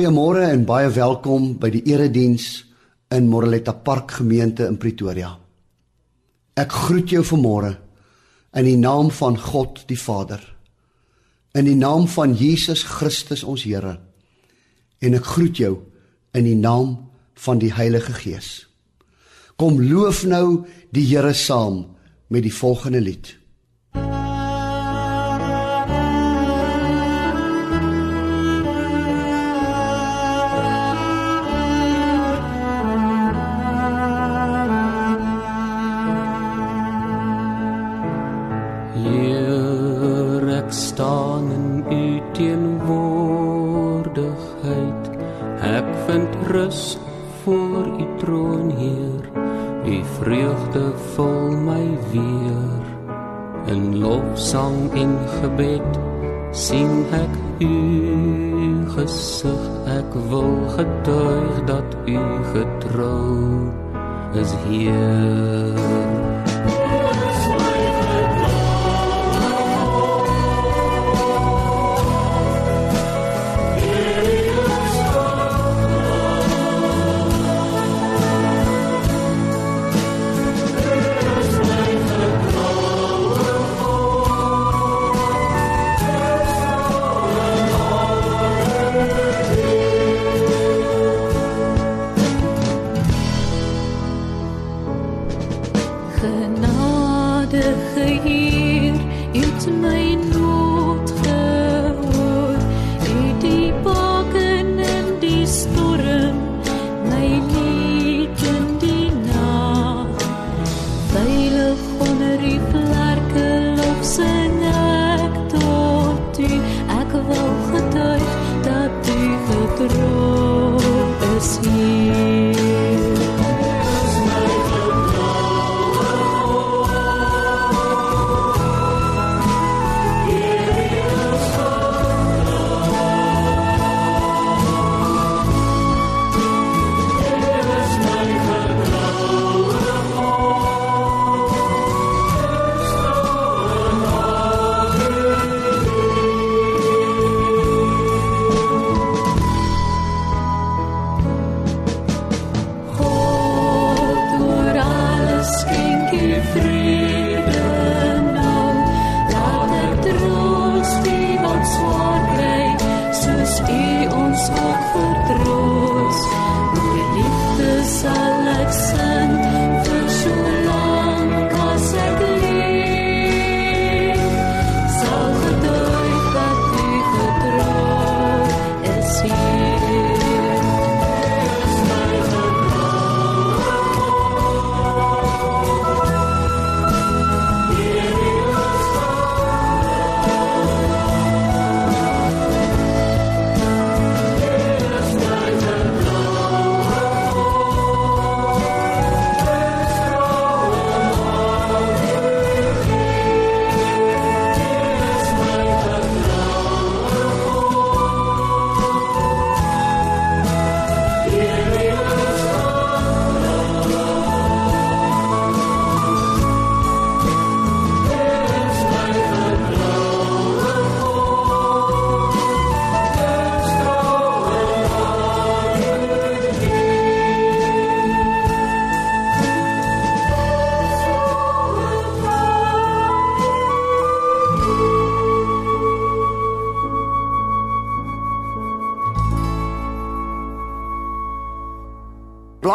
Goeiemôre en baie welkom by die erediens in Moreletta Park gemeente in Pretoria. Ek groet jou vanmôre in die naam van God die Vader. In die naam van Jesus Christus ons Here. En ek groet jou in die naam van die Heilige Gees. Kom loof nou die Here saam met die volgende lied. Getuig dat u getrou is hier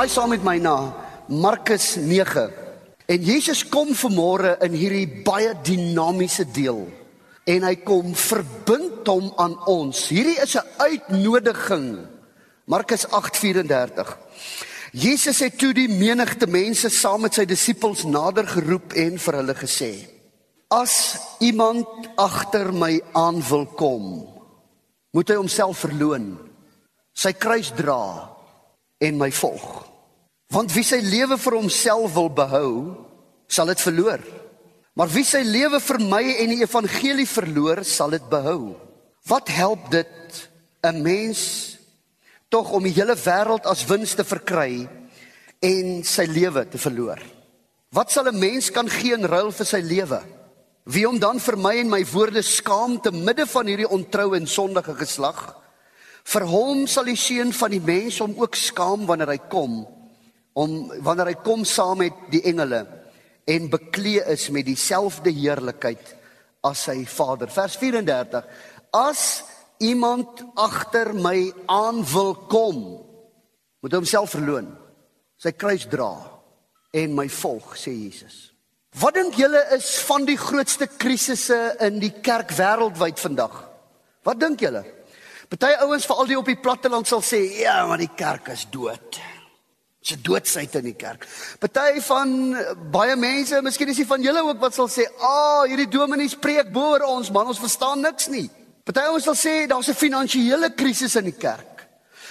Blaai saam met my na Markus 9. En Jesus kom vanmôre in hierdie baie dinamiese deel en hy kom verbind hom aan ons. Hierdie is 'n uitnodiging. Markus 8:34. Jesus het toe die menigte mense saam met sy disippels nader geroep en vir hulle gesê: As iemand agter my aan wil kom, moet hy homself verloon, sy kruis dra en my volg. Want wie sy lewe vir homself wil behou, sal dit verloor. Maar wie sy lewe vir my en die evangelie verloor, sal dit behou. Wat help dit 'n mens tog om die hele wêreld as wins te verkry en sy lewe te verloor? Wat sal 'n mens kan gee in ruil vir sy lewe? Wie om dan vir my en my woorde skaam te midde van hierdie ontroue en sondige geslag? Vir hom sal die seun van die mens hom ook skaam wanneer hy kom om wanneer hy kom saam met die engele en beklee is met dieselfde heerlikheid as sy Vader. Vers 34. As iemand agter my aan wil kom, moet hy homself verloon, sy kruis dra en my volg, sê Jesus. Wat dink julle is van die grootste krisisse in die kerk wêreldwyd vandag? Wat dink julle? Party ouens veral die op die platteland sal sê, ja, maar die kerk is dood. Dit's 'n doodsheid in die kerk. Party van baie mense, miskien is dit van julle ook wat sal sê, "Ag, oh, hierdie dominee spreek bo oor ons, man, ons verstaan niks nie." Party ouens sal sê daar's 'n finansiële krisis in die kerk.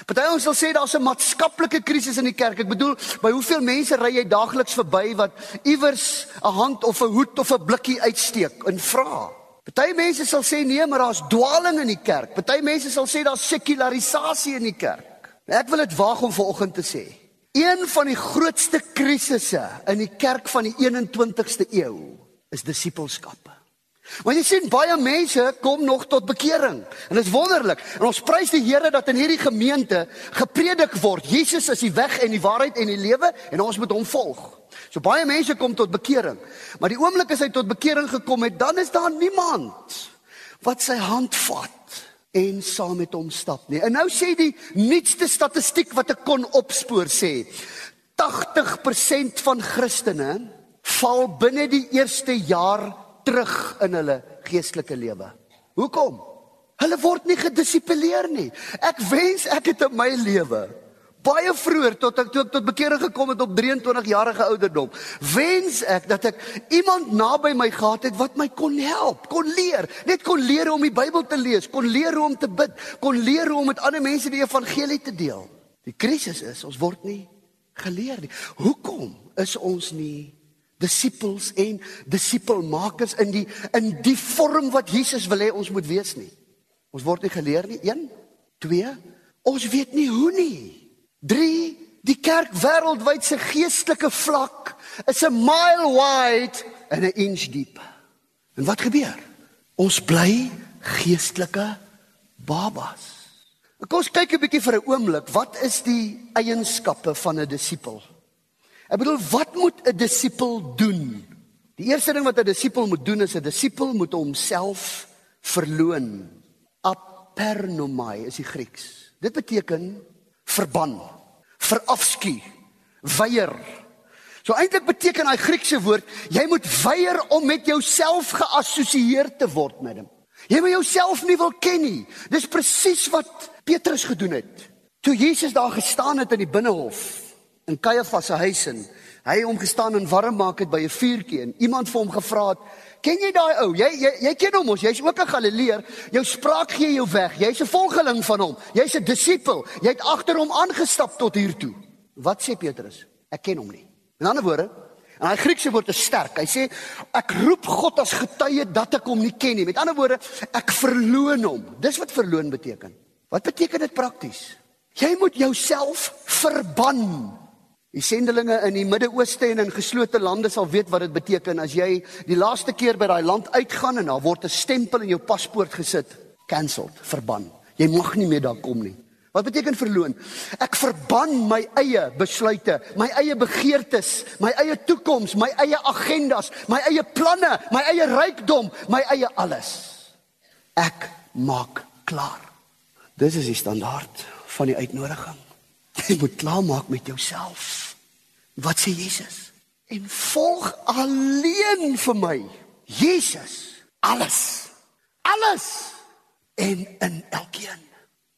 Party ons sal sê daar's 'n maatskaplike krisis in die kerk. Ek bedoel, by hoeveel mense ry jy daagliks verby wat iewers 'n hand of 'n hoed of 'n blikkie uitsteek en vra? Party mense sal sê nee, maar daar's dwaaling in die kerk. Party mense sal sê daar's sekularisasie in die kerk. Ek wil dit waag om vanoggend te sê. Een van die grootste krisisse in die kerk van die 21ste eeu is disippelskap. Want jy sien baie mense kom nog tot bekering. En dit is wonderlik. En ons prys die Here dat in hierdie gemeente gepredik word Jesus is die weg en die waarheid en die lewe en ons moet hom volg. So baie mense kom tot bekering. Maar die oomblik as hy tot bekering gekom het, dan is daar niemand wat sy hand vat en saam met hom stap nie. En nou sê die nuutste statistiek wat ek kon opspoor sê 80% van Christene val binne die eerste jaar terug in hulle geestelike lewe. Hoekom? Hulle word nie gedissiplineer nie. Ek wens ek het in my lewe baie vroeër tot ek tot, tot bekering gekom het op 23 jarige ouderdom. Wens ek dat ek iemand naby my gehad het wat my kon help, kon leer, net kon leer om die Bybel te lees, kon leer hoe om te bid, kon leer hoe om met ander mense die evangelie te deel. Die krisis is ons word nie geleer nie. Hoekom is ons nie disippels en disipelmakers in die in die vorm wat Jesus wil hê ons moet wees nie. Ons word nie geleer nie. 1 2 Ons weet nie hoe nie. 3 Die kerk wêreldwyd se geestelike vlak is 'n mile wide en 'n inch deep. En wat gebeur? Ons bly geestelike babas. Kom ons kyk 'n bietjie vir 'n oomblik, wat is die eienskappe van 'n disipel? Ek bedoel, wat moet 'n disipel doen? Die eerste ding wat 'n disipel moet doen is 'n disipel moet homself verloon. Apernomai is die Grieks. Dit beteken verban, verafskuw, weier. So eintlik beteken daai Griekse woord, jy moet weier om met jouself geassosieer te word met hom. Jy moet jouself nie wil ken nie. Dis presies wat Petrus gedoen het. Toe Jesus daar gestaan het in die binnehof in Kajafas se huis in. Hy hom gestaan en warm maak het by 'n vuurtjie en iemand vir hom gevra het: "Ken jy daai ou? Jy jy jy ken hom mos. Jy's ook 'n Galileer. Jou spraak gee jou weg. Jy's 'n volgeling van hom. Jy's 'n disipel. Jy het agter hom aangestap tot hier toe." Wat sê Petrus? Ek ken hom nie. In ander woorde, en hy Griekse woord is sterk. Hy sê: "Ek roep God as getuie dat ek hom nie ken nie." Met ander woorde, ek verloon hom. Dis wat verloon beteken. Wat beteken dit prakties? Jy moet jouself verban Die sendelinge in die Midde-Ooste en in geslote lande sal weet wat dit beteken as jy die laaste keer by daai land uitgaan en daar word 'n stempel in jou paspoort gesit, cancelled, verban. Jy mag nie meer daar kom nie. Wat beteken verloon? Ek verban my eie besluite, my eie begeertes, my eie toekoms, my eie agendas, my eie planne, my eie rykdom, my eie alles. Ek maak klaar. Dis is die standaard van die uitnodiging. Jy moet klaarmaak met jouself. Wat sê Jesus? En volg alleen vir my. Jesus, alles. Alles en in elkeen.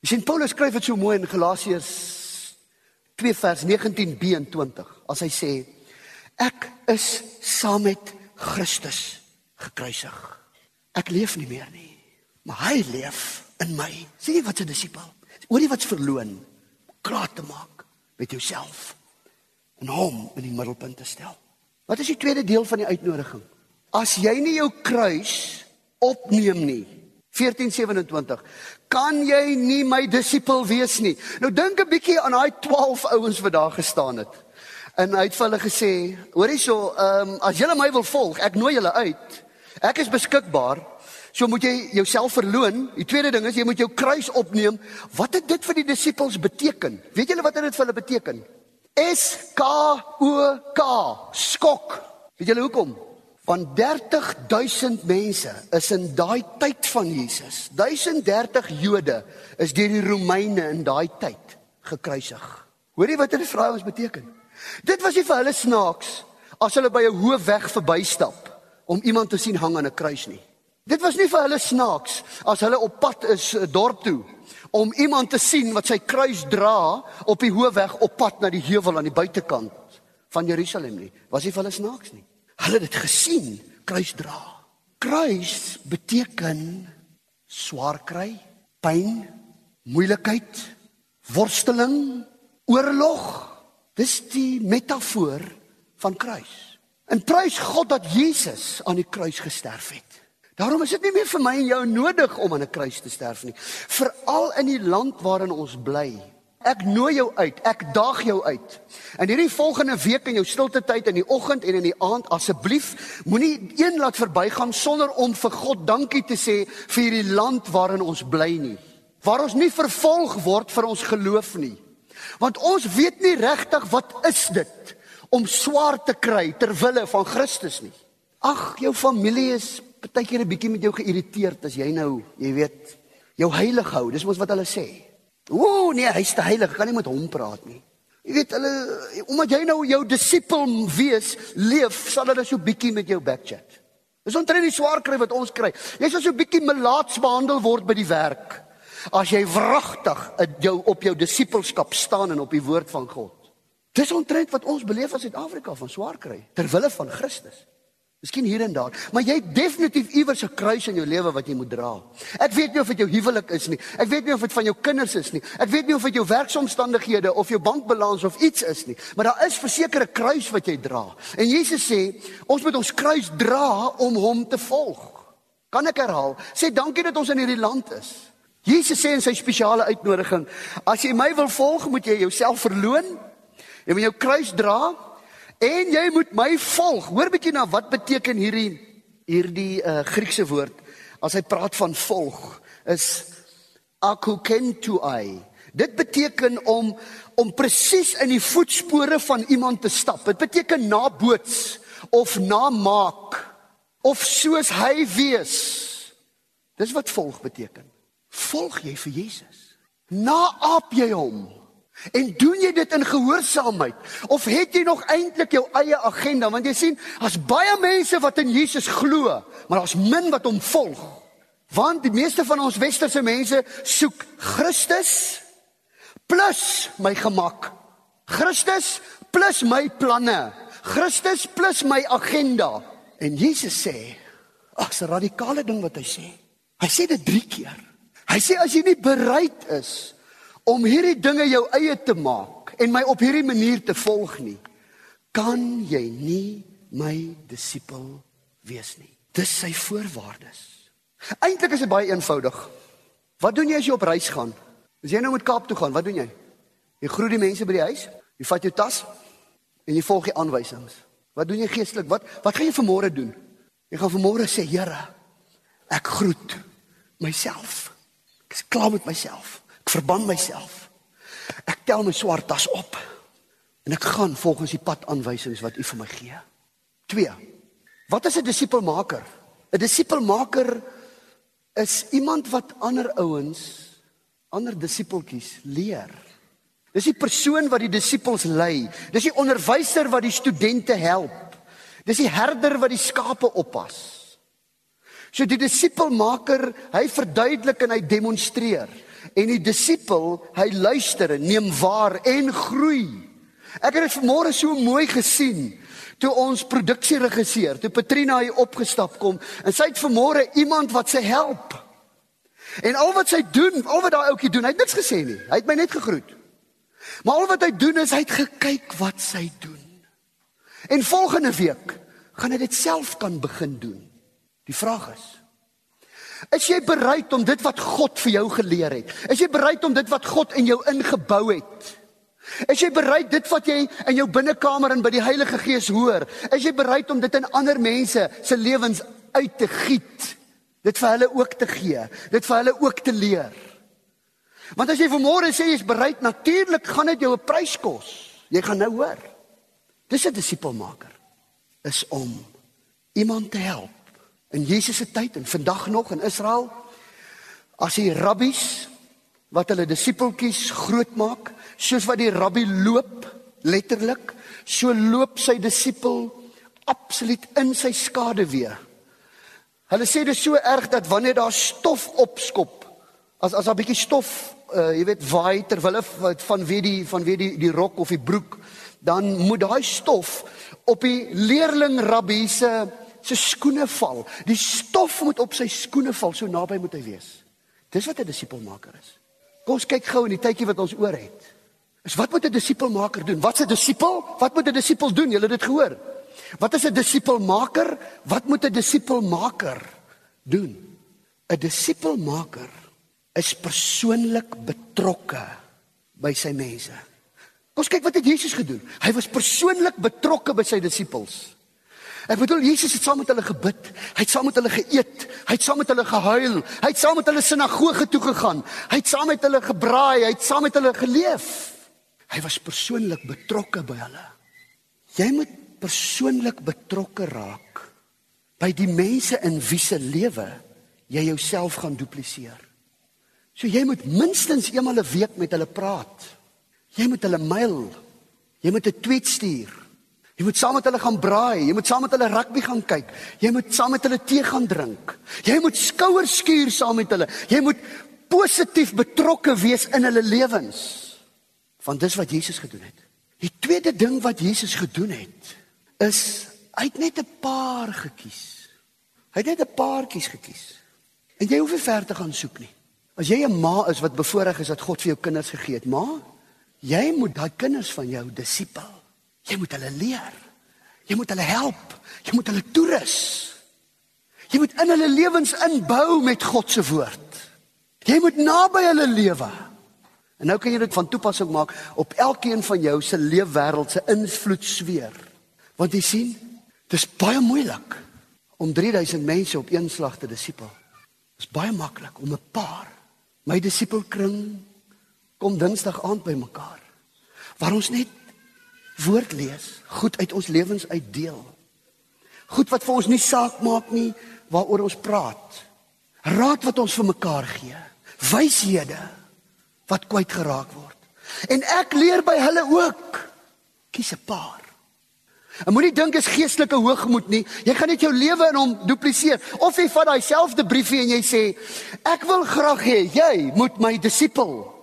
Jy sien Paulus skryf dit so mooi in Galasiërs 2 vers 19b en 20 as hy sê ek is saam met Christus gekruisig. Ek leef nie meer nie, maar hy leef in my. Sien jy wat 'n disipel? Hoorie wat's verloon? Klaar te maak met jouself en hom in die middelpunt te stel. Wat is die tweede deel van die uitnodiging? As jy nie jou kruis opneem nie, 14:27, kan jy nie my disipel wees nie. Nou dink 'n bietjie aan daai 12 ouens wat daar gestaan het. En hy het vir hulle gesê, hoorie so, ehm um, as julle my wil volg, ek nooi julle uit. Ek is beskikbaar. So moet jy jouself verloon. Die tweede ding is jy moet jou kruis opneem. Wat het dit vir die disippels beteken? Weet julle wat dit vir hulle beteken? S K O K skok. Weet julle hoekom? Van 30000 mense is in daai tyd van Jesus. 1030 Jode is deur die Romeine in daai tyd gekruisig. Hoorie wat dit vir ons beteken? Dit was nie vir hulle snaaks as hulle by 'n hoë weg verbystap om iemand te sien hang aan 'n kruis nie. Dit was nie vir hulle snaaks as hulle op pad is eh, dorp toe om iemand te sien wat sy kruis dra op die hoë weg op pad na die heuwel aan die buitekant van Jerusalem nie. Was nie vir hulle snaaks nie. Hulle het dit gesien, kruis dra. Kruis beteken swaar kry, pyn, moeilikheid, worsteling, oorlog. Dis die metafoor van kruis. En prys God dat Jesus aan die kruis gesterf het. Daarom is dit nie meer vir my en jou nodig om aan 'n kruis te sterf nie. Veral in die land waarin ons bly. Ek nooi jou uit, ek daag jou uit. En hierdie volgende week in jou stilte tyd in die oggend en in die aand asseblief moenie een laat verbygaan sonder om vir God dankie te sê vir hierdie land waarin ons bly nie. Waar ons nie vervolg word vir ons geloof nie. Want ons weet nie regtig wat is dit om swaar te kry ter wille van Christus nie. Ag, jou familie is baie keer 'n bietjie met jou geïrriteerd as jy nou, jy weet, jou heilig hou. Dis mos wat hulle sê. Ooh, nee, hy's te heilig, kan nie met hom praat nie. Jy weet hulle omdat jy nou jou disipel wees, leef, sal hulle so bietjie met jou backchat. Dis omtrent die swaar kry wat ons kry. Jy sal so bietjie melaats behandel word by die werk as jy wragtig jou op jou disipelskap staan en op die woord van God. Dis omtrent wat ons beleef as Suid-Afrika van swaar kry ter wille van Christus. Miskien hier en daar, maar jy het definitief iewers 'n kruis in jou lewe wat jy moet dra. Ek weet nie of dit jou huwelik is nie. Ek weet nie of dit van jou kinders is nie. Ek weet nie of dit jou werksomstandighede of jou bankbalans of iets is nie, maar daar is verseker 'n kruis wat jy dra. En Jesus sê, ons moet ons kruis dra om hom te volg. Kan ek herhaal? Sê dankie dat ons in hierdie land is. Jesus sê in sy spesiale uitnodiging, as jy my wil volg, moet jy jouself verloon. Jy moet jou kruis dra En jy moet my volg. Hoor bietjie na wat beteken hierdie hierdie uh, Griekse woord as hy praat van volg is akoukentuai. Dit beteken om om presies in die voetspore van iemand te stap. Dit beteken naboots of namaak of soos hy wees. Dis wat volg beteken. Volg jy vir Jesus? Naap jy hom? En doen jy dit in gehoorsaamheid? Of het jy nog eintlik jou eie agenda? Want jy sien as baie mense wat in Jesus glo maar daar's min wat hom volg. Want die meeste van ons westerse mense soek Christus plus my gemak. Christus plus my planne. Christus plus my agenda. En Jesus sê ag's 'n radikale ding wat hy sê. Hy sê dit 3 keer. Hy sê as jy nie bereid is om hierdie dinge jou eie te maak en my op hierdie manier te volg nie, kan jy nie my disipel wees nie. Dis sy voorwaardes. Eintlik is dit baie eenvoudig. Wat doen jy as jy op reis gaan? As jy nou met Kaap toe gaan, wat doen jy? Jy groet die mense by die huis, jy vat jou tas en jy volg die aanwysings. Wat doen jy geestelik? Wat wat gaan jy vanmôre doen? Jy gaan vanmôre sê, Here, ek groet myself. Ek is klaar met myself. Ek verban myself. Ek tel my swart tas op en ek gaan volgens die padaanwysings wat U vir my gee. 2. Wat is 'n disipelmaker? 'n Disipelmaker is iemand wat ander ouens, ander disipeltjies leer. Dis die persoon wat die disipels lei. Dis die onderwyser wat die studente help. Dis die herder wat die skape oppas. So die disipelmaker, hy verduidelik en hy demonstreer en die disipel, hy luister en neem waar en groei. Ek het dit vanmôre so mooi gesien toe ons produksieregisseur, toe Patrina hier opgestap kom en sy het vanmôre iemand wat sy help. En al wat sy doen, al wat daai ouetjie doen, hy het niks gesê nie. Hy het my net gegroet. Maar al wat hy doen is hy het gekyk wat sy doen. En volgende week gaan hy dit self kan begin doen. Die vraag is, Is jy bereid om dit wat God vir jou geleer het? Is jy bereid om dit wat God in jou ingebou het? Is jy bereid dit wat jy in jou binnekamer en by die Heilige Gees hoor, is jy bereid om dit in ander mense se lewens uit te giet? Dit vir hulle ook te gee, dit vir hulle ook te leer. Want as jy vanmôre sê jy's bereid, natuurlik gaan dit jou 'n prys kos. Jy gaan nou hoor. Dis 'n disipelmaker is om iemand te help. In Jesus se tyd en vandag nog in Israel as die rabbies wat hulle disipeltjies grootmaak, soos wat die rabbi loop, letterlik, so loop sy disipel absoluut in sy skade weer. Hulle sê dit is so erg dat wanneer daar stof opskop, as as 'n bietjie stof uh, jy weet waai ter wille van wie die van wie die die rok of die broek dan moet daai stof op die leerling rabbi se se skoene val. Die stof moet op sy skoene val, so naby moet hy wees. Dis wat 'n disipelmaker is. Kom ons kyk gou in die tydjie wat ons oor het. Is wat moet 'n disipelmaker doen? Wat's 'n disipel? Wat moet 'n disipel doen? Julle het dit gehoor. Wat is 'n disipelmaker? Wat moet 'n disipelmaker doen? 'n Disipelmaker is persoonlik betrokke by sy mense. Kom ons kyk wat het Jesus gedoen. Hy was persoonlik betrokke by sy disippels. Ek bedoel Jesus het saam met hulle gebid. Hy het saam met hulle geëet. Hy het saam met hulle gehuil. Hy het saam met hulle sinagoge toe gegaan. Hy het saam met hulle gebraai. Hy het saam met hulle geleef. Hy was persoonlik betrokke by hulle. Jy moet persoonlik betrokke raak by die mense in wie se lewe jy jouself gaan dupliseer. So jy moet minstens eenmal 'n week met hulle praat. Jy moet hulle mail. Jy moet 'n tweet stuur. Jy moet saam met hulle gaan braai, jy moet saam met hulle rugby gaan kyk. Jy moet saam met hulle tee gaan drink. Jy moet skouers skuur saam met hulle. Jy moet positief betrokke wees in hulle lewens. Want dis wat Jesus gedoen het. Die tweede ding wat Jesus gedoen het is hy het net 'n paar gekies. Hy het net 'n paartjies gekies. En jy hoef nie ver te gaan soek nie. As jy 'n ma is wat bevoorreg is dat God vir jou kinders gegee het, ma, jy moet daai kinders van jou disipel. Jy moet hulle leer. Jy moet hulle help. Jy moet hulle toerus. Jy moet in hulle lewens inbou met God se woord. Jy moet naby hulle lewe. En nou kan jy dit van toepassing maak op elkeen van jou se leefwêreld se invloed sweer. Want jy sien, dis baie moeilik om 3000 mense op een slag te disipel. Dis baie maklik om 'n paar My disipelkring kom Dinsdag aand by mekaar. Waar ons net woord lees, goed uit ons lewens uitdeel. Goed wat vir ons nie saak maak nie waaroor ons praat. Raad wat ons vir mekaar gee. Wyshede wat kwyt geraak word. En ek leer by hulle ook. Kies 'n paar. En moenie dink is geestelike hoogmoed nie. Jy gaan net jou lewe in hom dupliseer. Of jy vat daai selfde briefie en jy sê, ek wil graag hê jy moet my disipel.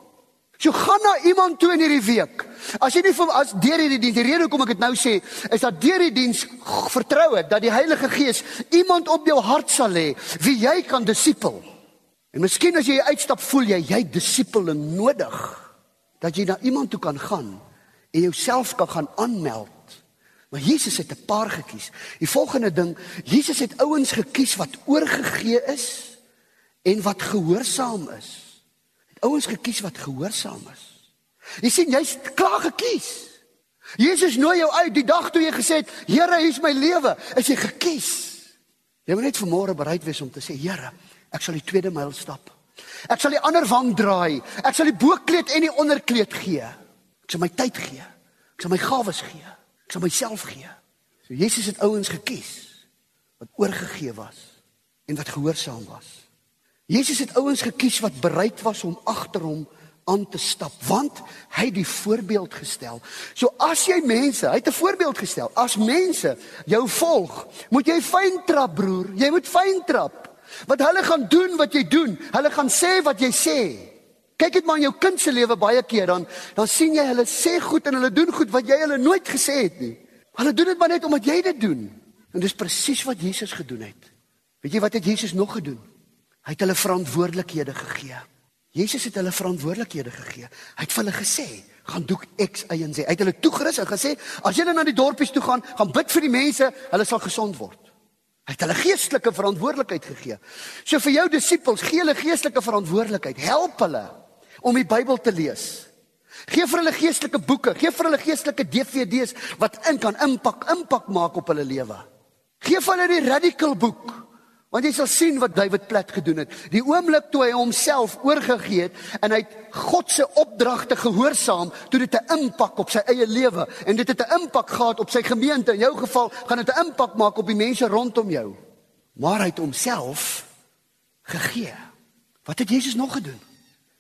So gaan na iemand toe in hierdie week. As jy nie vir as deur hierdie diens, die rede hoekom ek dit nou sê, is dat deur die diens vertrou het dat die Heilige Gees iemand op jou hart sal lê wie jy kan disipel. En miskien as jy uitstap, voel jy jy disipel nodig dat jy na iemand toe kan gaan en jouself kan gaan aanmeld Maar Jesus het 'n paar gekies. Die volgende ding, Jesus het ouens gekies wat oorgegee is en wat gehoorsaam is. Ouens gekies wat gehoorsaam is. Jy sien, jy's klaar gekies. Jesus nooi jou uit die dag toe jy gesê het, Here, hier is my lewe, is jy gekies. Jy moet net vanmôre bereid wees om te sê, Here, ek sal die tweede myl stap. Ek sal die ander wang draai. Ek sal die bokleed en die onderkleed gee. Ek sal my tyd gee. Ek sal my gawes gee sal myself gee. So Jesus het ouens gekies wat oorgegee was en wat gehoorsaam was. Jesus het ouens gekies wat bereid was om agter hom aan te stap want hy het die voorbeeld gestel. So as jy mense, hy het 'n voorbeeld gestel. As mense jou volg, moet jy fyn trap broer. Jy moet fyn trap. Want hulle gaan doen wat jy doen. Hulle gaan sê wat jy sê. Kyk dit maar in jou kind se lewe baie keer dan dan sien jy hulle sê goed en hulle doen goed wat jy hulle nooit gesê het nie. Hulle doen dit maar net omdat jy dit doen. En dis presies wat Jesus gedoen het. Weet jy wat het Jesus nog gedoen? Hy het hulle verantwoordelikhede gegee. Jesus het hulle verantwoordelikhede gegee. Hy het vir hulle gesê, gaan doen X, Y en Z. Hy het hulle toegerus en gesê, as julle na die dorpies toe gaan, gaan bid vir die mense, hulle sal gesond word. Hy het hulle geestelike verantwoordelikheid gegee. So vir jou disippels, gee hulle geestelike verantwoordelikheid. Help hulle om die Bybel te lees. Geef vir hulle geestelike boeke, geef vir hulle geestelike DVD's wat in kan impak impak maak op hulle lewe. Geef hulle die radical boek Want jy sal sien wat David plat gedoen het. Die oomblik toe hy homself oorgegee het en hy het God se opdragte gehoorsaam, toe dit 'n impak op sy eie lewe en dit het 'n impak gehad op sy gemeente. In jou geval gaan dit 'n impak maak op die mense rondom jou. Maar hy het homself gegee. Wat het Jesus nog gedoen?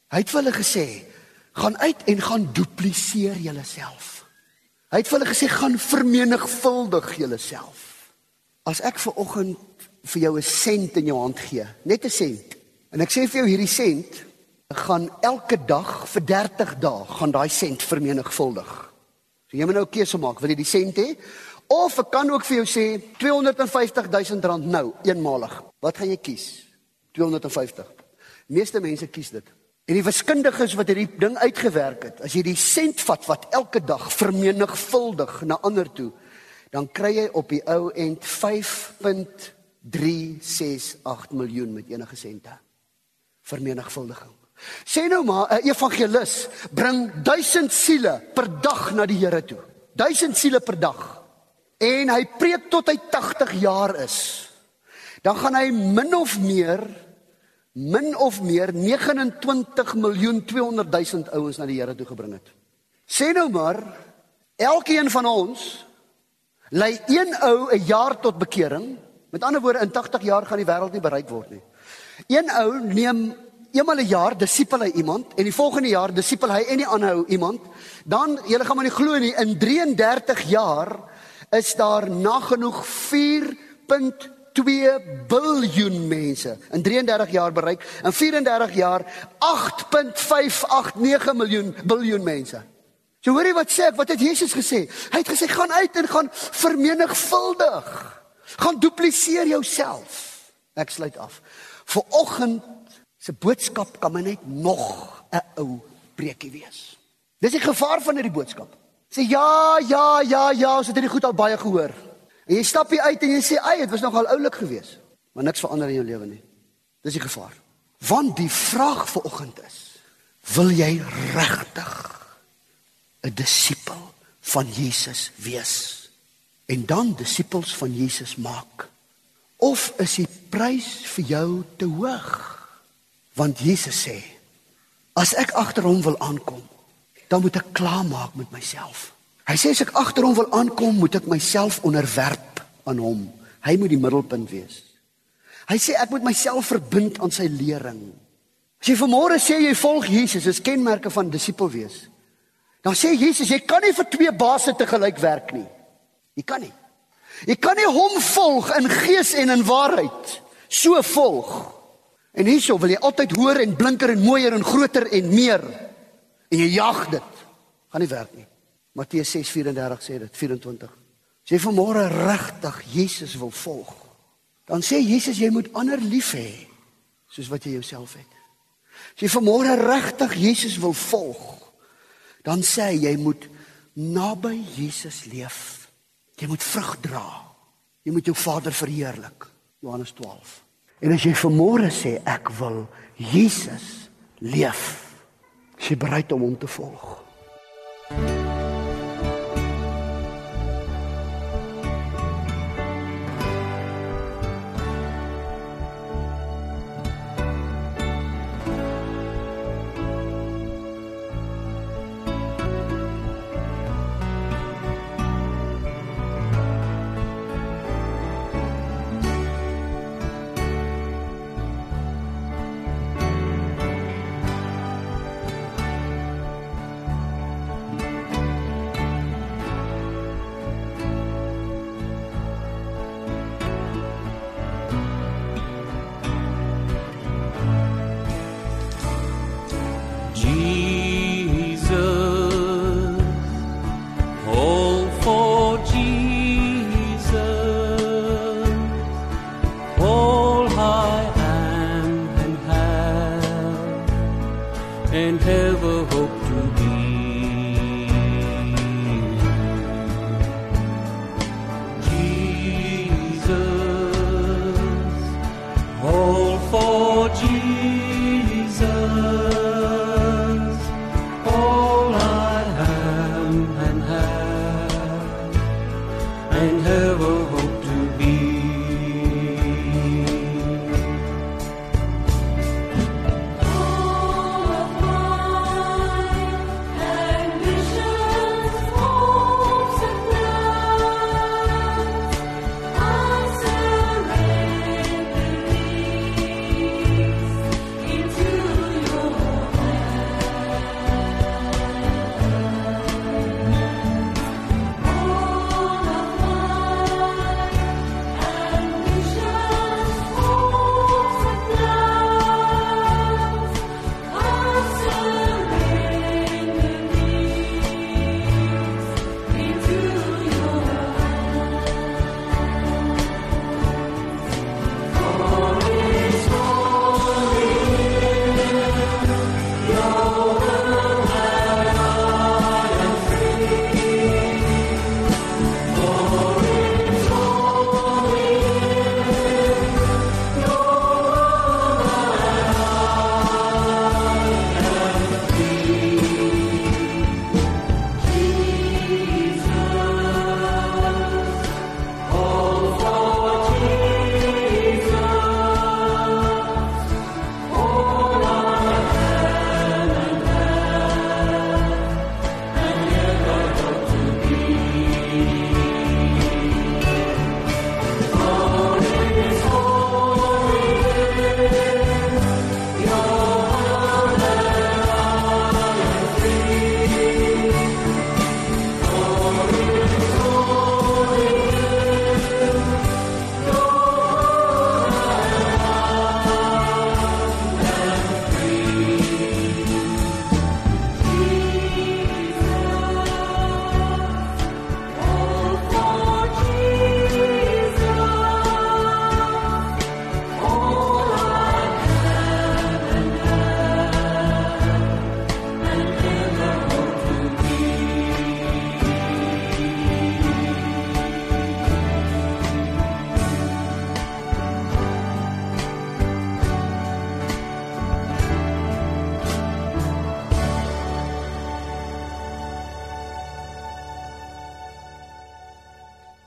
Hy het vir hulle gesê: "Gaan uit en gaan dupliseer julleself." Hy het vir hulle gesê: "Gaan vermenigvuldig julleself." As ek ver oggend vir jou 'n sent in jou hand gee, net 'n sent. En ek sê vir jou hierdie sent gaan elke dag vir 30 dae gaan daai sent vermenigvuldig. So jy moet nou 'n keuse maak, wil jy die sent hê of ek kan ook vir jou sê 250 000 rand nou eenmalig. Wat gaan jy kies? 250. Meeste mense kies dit. En die wiskundiges wat hierdie ding uitgewerk het, as jy die sent vat wat elke dag vermenigvuldig na ander toe, dan kry jy op die ou end 368 miljoen met enige sente. Vermenigvuldiging. Sê nou maar 'n evangelis bring 1000 siele per dag na die Here toe. 1000 siele per dag. En hy preek tot hy 80 jaar is. Dan gaan hy min of meer min of meer 29 miljoen 200 000 ouens na die Here toe gebring het. Sê nou maar elkeen van ons lei een ou 'n jaar tot bekering Met ander woorde in 80 jaar gaan die wêreld nie bereik word nie. Een ou neem eenmal 'n jaar disipel hy iemand en die volgende jaar disipel hy en die ander ou iemand. Dan julle gaan maar nie glo nie in 33 jaar is daar nagenoeg 4.2 biljoen mense in 33 jaar bereik. In 34 jaar 8.589 miljoen biljoen mense. So hoorie wat sê ek, wat het Jesus gesê? Hy het gesê gaan uit en gaan vermenigvuldig. Gaan dupliseer jouself. Ek sluit af. Vir oggend se boodskap kan my net nog 'n ou preekie wees. Dis die gevaar van hierdie boodskap. Sê ja, ja, ja, ja, ons het hierdie goed al baie gehoor. En jy stap uit en jy sê, "Ag, dit was nogal oulik geweest." Maar niks verander in jou lewe nie. Dis die gevaar. Want die vraag vir oggend is: Wil jy regtig 'n disipel van Jesus wees? En dan disippels van Jesus maak? Of is die prys vir jou te hoog? Want Jesus sê, as ek agter hom wil aankom, dan moet ek klaarmaak met myself. Hy sê as ek agter hom wil aankom, moet ek myself onderwerp aan hom. Hy moet die middelpunt wees. Hy sê ek moet myself verbind aan sy lering. As jy vanmôre sê jy volg Jesus, is kenmerke van disipel wees. Dan sê Jesus, jy kan nie vir twee baase te gelyk werk nie. Jy kan nie. Jy kan nie hom volg in gees en in waarheid so volg. En hierso wil jy altyd hoor en blinker en mooier en groter en meer. En jy jag dit. Gaan nie werk nie. Matteus 6:34 sê dit, 24. As jy vanmôre regtig Jesus wil volg, dan sê Jesus jy moet ander lief hê soos wat jy jouself het. As jy vanmôre regtig Jesus wil volg, dan sê hy jy moet naby Jesus leef. Jy moet vrug dra. Jy moet jou Vader verheerlik. Johannes 12. En as jy vermôre sê ek wil Jesus leef, is jy bereid om hom te volg.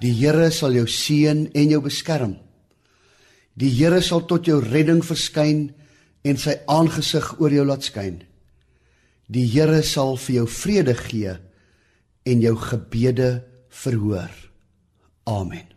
Die Here sal jou seën en jou beskerm. Die Here sal tot jou redding verskyn en sy aangesig oor jou laat skyn. Die Here sal vir jou vrede gee en jou gebede verhoor. Amen.